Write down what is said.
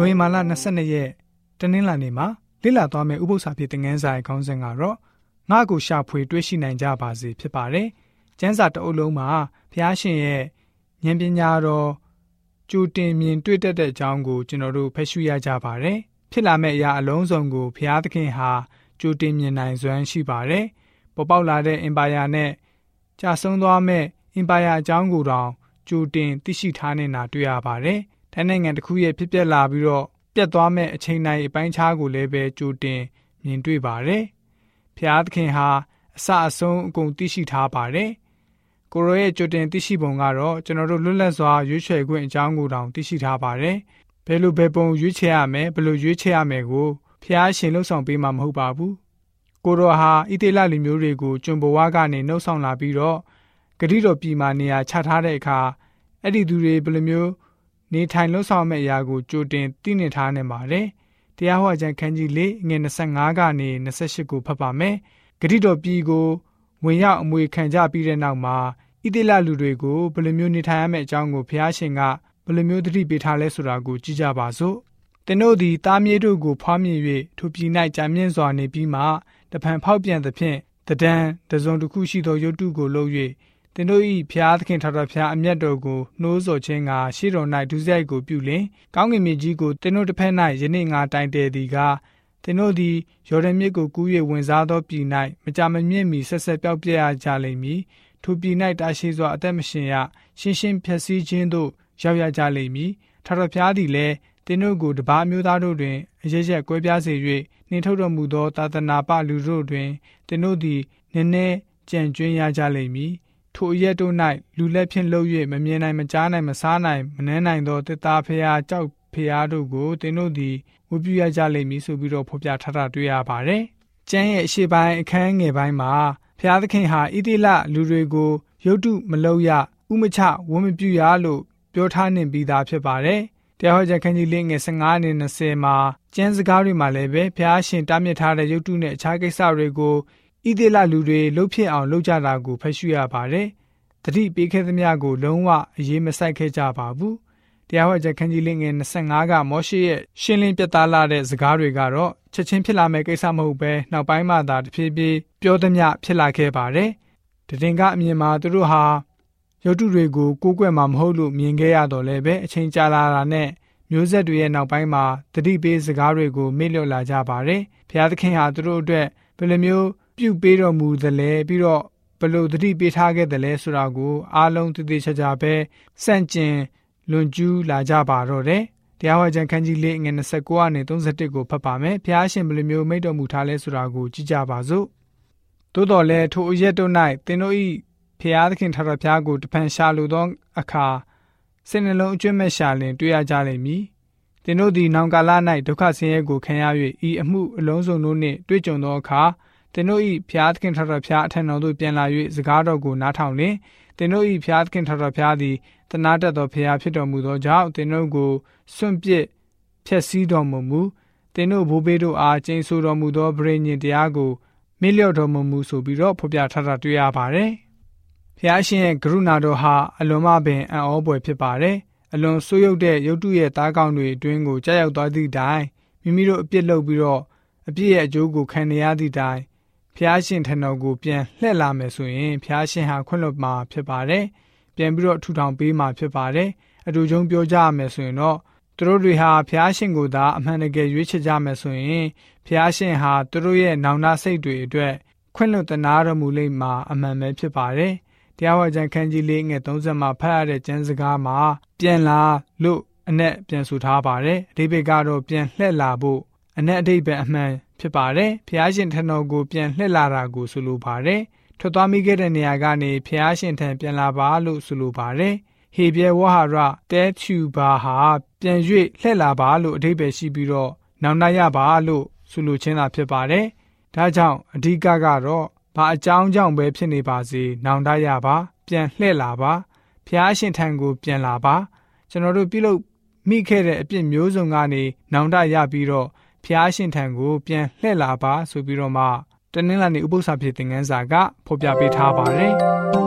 နိုဝင်ဘာလ22ရက်တနင်္လာနေ့မှာလေ့လာသွားမယ့်ဥပုသ္စာဖြစ်တဲ့ငန်းစာရဲ့ခေါင်းစဉ်ကတော့ငါ့ကိုရှာဖွေတွေ့ရှိနိုင်ကြပါစေဖြစ်ပါတယ်။ကျမ်းစာတအုပ်လုံးမှာဘုရားရှင်ရဲ့ဉာဏ်ပညာတော်ကြိုတင်မြင်တွေ့တတ်တဲ့အကြောင်းကိုကျွန်တော်တို့ဖတ်ရှုရကြပါတယ်။ဖြစ်လာမယ့်အရာအလုံးစုံကိုဘုရားသခင်ဟာကြိုတင်မြင်နိုင်စွမ်းရှိပါတယ်။ပေါ်ပေါက်လာတဲ့အင်ပါယာနဲ့ကြာဆုံးသွားမဲ့အင်ပါယာအကြောင်းကိုတောင်ကြိုတင်သိရှိထားနေတာတွေ့ရပါတယ်။ ထိုင်းနိုင်ငံတစ်ခုရဲ့ဖြစ်ပျက်လာပြီးတော့ပြတ်သွားမဲ့အချိန်တိုင်းအပိုင်းခြားကိုလည်းပဲကြိုတင်မြင်တွေ့ပါတယ်။ဖျားသခင်ဟာအစအဆုံးအကုန်သိရှိထားပါတယ်။ကိုရောရဲ့ကြိုတင်သိရှိပုံကတော့ကျွန်တော်တို့လွတ်လပ်စွာရွေးချယ်ခွင့်အကြောင်းကိုတောင်သိရှိထားပါတယ်။ဘယ်လိုဘယ်ပုံရွေးချယ်ရမယ်ဘယ်လိုရွေးချယ်ရမယ်ကိုဖျားရှင်လှုပ်ဆောင်ပေးမှာမဟုတ်ပါဘူး။ကိုရောဟာဣသေလလူမျိုးတွေကိုကျွန်ဘဝကနေနှုတ်ဆောင်လာပြီးတော့ဂတိတော်ပြည်မှာနေရာချထားတဲ့အခါအဲ့ဒီသူတွေဘယ်လိုမျိုး နေထိုင်လှုပ်ဆောင်မဲ့အရာကိုကြိုတင်သိနေထားနေပါတယ်။တရားဟောကြံခန်းကြီး၄ငွေ25ကနေ28ကိုဖတ်ပါမယ်။ဂတိတော်ပြည်ကိုဝင်ရောက်အမွေခံကြပြီးတဲ့နောက်မှာဣတိလလူတွေကိုဘယ်လိုမျိုးနေထိုင်ရမယ့်အကြောင်းကိုဘုရားရှင်ကဘယ်လိုမျိုးသတိပေးထားလဲဆိုတာကိုကြည့်ကြပါစို့။သင်တို့သည်တားမြေတို့ကိုဖွားမြင်၍ထိုပြည်၌ကြာမြင့်စွာနေပြီးမှတဖန်ဖောက်ပြန်သဖြင့်တဒံတစုံတစ်ခုရှိသောရုပ်တုကိုလုပ်၍ သင်တို့၏ဖျားသခင်ထာတော်ဖျားအမျက်တော်ကိုနှိုးဆော်ခြင်းကရှေ့တော်၌ဒုစရိုက်ကိုပြုလင်ကောင်းကင်မြေကြီးကိုသင်တို့တစ်ဖက်၌ယနေ့ငါတိုင်တယ်သည်ကားသင်တို့သည်ယော်ဒန်မြစ်ကိုကူး၍ဝင်စားသောပြည်၌မကြမမြင့်မီဆက်ဆက်ပြောက်ပြရကြလိမ့်မည်ထိုပြည်၌တာရှိစွာအသက်မရှင်ရရှင်းရှင်းဖြည့်ဆည်းခြင်းသို့ရောက်ရကြလိမ့်မည်ထာတော်ဖျားသည်လည်းသင်တို့ကိုတပါးမျိုးသားတို့တွင်အရရက်ကွဲပြားစေ၍နှင်ထုတ်တော်မူသောသာသနာပလူတို့တွင်သင်တို့သည်နည်းနည်းကြံ့ကျွင်းရကြလိမ့်မည် ထိုအရက်တို့၌လူလက်ဖြင့်လှုပ်၍မမြင်နိုင်မကြားနိုင်မစားနိုင်မနှဲနိုင်သောတစ်သားဖျားကြောက်ဖျားတို့ကိုသင်တို့သည်ဝတ်ပြုရကြလိမ့်မည်ဆိုပြီးတော့ဖော်ပြထားတာတွေ့ရပါတယ်။ကျမ်းရဲ့အရှိပိုင်းအခန်းငယ်ပိုင်းမှာဖျားသခင်ဟာဣတိလလူတွေကိုရုတ်တုမလုပ်ရဥမချဝတ်မပြုရလို့ပြောထားနေပြီးသားဖြစ်ပါတယ်။တရားဟောကြားခန်းကြီးလေးငယ်15နဲ့20မှာကျမ်းစကားတွေမှာလည်းပဲဖျားရှင်တားမြစ်ထားတဲ့ရုတ်တုနဲ့အခြားကိစ္စတွေကို ဣသေလလူတွေလှုပ်ဖြစ်အောင်လှုပ်ကြတာကိုဖတ်ရှုရပါတယ်။တတိပေးခဲ့သမျှကိုလုံးဝအရေးမဆိုင်ခဲ့ကြပါဘူး။တရားဟောချက်ခန်းကြီးလေးငယ်25ကမောရှေရဲ့ရှင်းလင်းပြသလာတဲ့စကားတွေကတော့ချက်ချင်းဖြစ်လာမယ့်ကိစ္စမဟုတ်ဘဲနောက်ပိုင်းမှသာတဖြည်းဖြည်းပြောသမျှဖြစ်လာခဲ့ပါတယ်။တည်င်ကအမြင်မှာသူတို့ဟာရုပ်တုတွေကိုကိုးကွယ်မှာမဟုတ်လို့မြင်ခဲ့ရတော့လည်းပဲအချိန်ကြာလာတာနဲ့မျိုးဆက်တွေရဲ့နောက်ပိုင်းမှာတတိပေးစကားတွေကိုမေ့လျော့လာကြပါတယ်။ဘုရားသခင်ဟာသူတို့အတွက်ဘယ်လိုမျိုး ပြုပေးတော်မူသလဲပြီးတော့ဘလို့တတိပေးထားခဲ့တယ်လဲဆိုတာကိုအားလုံးသိသိချာချာပဲစန့်ကျင်လွန်ကျူးလာကြပါတော့တယ်တရားဟောကြံခန်းကြီးလေးငွေ29ကနေ31ကိုဖတ်ပါမယ်ဖျားရှင်ဘယ်လိုမျိုးမိတ်တော်မူထားလဲဆိုတာကိုကြည့်ကြပါစို့သို့တော်လည်းထိုအရက်တို့၌သင်တို့၏ဖျားသခင်ထာဝရဘုရားကိုတဖန်ရှာလိုသောအခါစိတ်နှလုံးအကျွတ်မဲ့ရှာလင်တွေ့ရကြလိမ့်မည်သင်တို့သည်နောင်ကာလ၌ဒုက္ခဆင်းရဲကိုခံရ၍ဤအမှုအလုံးစုံတို့နှင့်တွေ့ကြုံသောအခါ သင်တို့၏ဖျားသခင်ထတော်ဖျားအထံတော်သို့ပြန်လာ၍စကားတော်ကိုနားထောင်လင်သင်တို့၏ဖျားသခင်ထတော်ဖျားသည်တနာတတ်သောဖျားဖြစ်တော်မူသောကြောင့်သင်တို့ကိုစွန့်ပစ်ဖျက်ဆီးတော်မူမူသင်တို့ဘိုးဘေးတို့အားကျိန်ဆိုတော်မူသောဗြိညင်တရားကိုမေ့လျော့တော်မူမူဆိုပြီးတော့ဖော်ပြထားတာတွေ့ရပါတယ်။ဖျားရှင်ရဲ့ကရုဏာတော်ဟာအလွန်မှပင်အံ့ဩဖွယ်ဖြစ်ပါတယ်။အလွန်ဆိုးရုပ်တဲ့ရုပ်တုရဲ့သားကောင်းတွေအတွင်းကိုကြားရောက်သွားသည့်တိုင်မိမိတို့အပြစ်လုပ်ပြီးတော့အပြစ်ရဲ့အကျိုးကိုခံနေရသည့်တိုင် ဖျားရှင်ထံတော်ကိုပြန်လှည့်လာမယ်ဆိုရင်ဖျားရှင်ဟာခွင့်လွှတ်မှာဖြစ်ပါတယ်။ပြန်ပြီးတော့ထူထောင်ပေးမှာဖြစ်ပါတယ်။အတူချုံပြောကြရမယ်ဆိုရင်တော့သူတို့တွေဟာဖျားရှင်ကိုသာအမှန်တကယ်ရွေးချယ်ကြမယ်ဆိုရင်ဖျားရှင်ဟာသူတို့ရဲ့နောင်နာစိတ်တွေအတွက်ခွင့်လွှတ်တနာတော်မူလိမ့်မှာအမှန်ပဲဖြစ်ပါတယ်။တရားဝါကြံခန်းကြီးလေးငယ်30မှာဖတ်ရတဲ့ကျမ်းစကားမှာပြန်လာလို့အ내ပြန်ဆိုထားပါတယ်။အဓိပ္ပာယ်ကတော့ပြန်လှည့်လာဖို့အ내အဓိပ္ပာယ်အမှန် ဖြစ်ပါတယ်။ဖျားရှင်ထံတော်ကိုပြန်လှည့်လာတာကိုဆိုလိုပါတယ်။ထွက်သွားမိခဲ့တဲ့နေရာကနေဖျားရှင်ထံပြန်လာပါလို့ဆိုလိုပါတယ်။ဟေပြဲဝဟာရတဲချူဘာဟာပြန်၍လှည့်လာပါလို့အဓိပ္ပာယ်ရှိပြီးတော့နောင်တရပါလို့ဆိုလိုခြင်းသာဖြစ်ပါတယ်။ဒါကြောင့်အဓိကကတော့ဘာအကြောင်းကြောင့်ပဲဖြစ်နေပါစေနောင်တရပါပြန်လှည့်လာပါဖျားရှင်ထံကိုပြန်လာပါကျွန်တော်တို့ပြုလုပ်မိခဲ့တဲ့အပြစ်မျိုးစုံကနေနောင်တရပြီးတော့ ဖျားရှင်ထံကိုပြန်လှည့်လာပါဆိုပြီးတော့မှတနင်္လာနေ့ဥပုသ္စာဖြစ်တဲ့ငန်းစာကဖော်ပြပေးထားပါတယ်။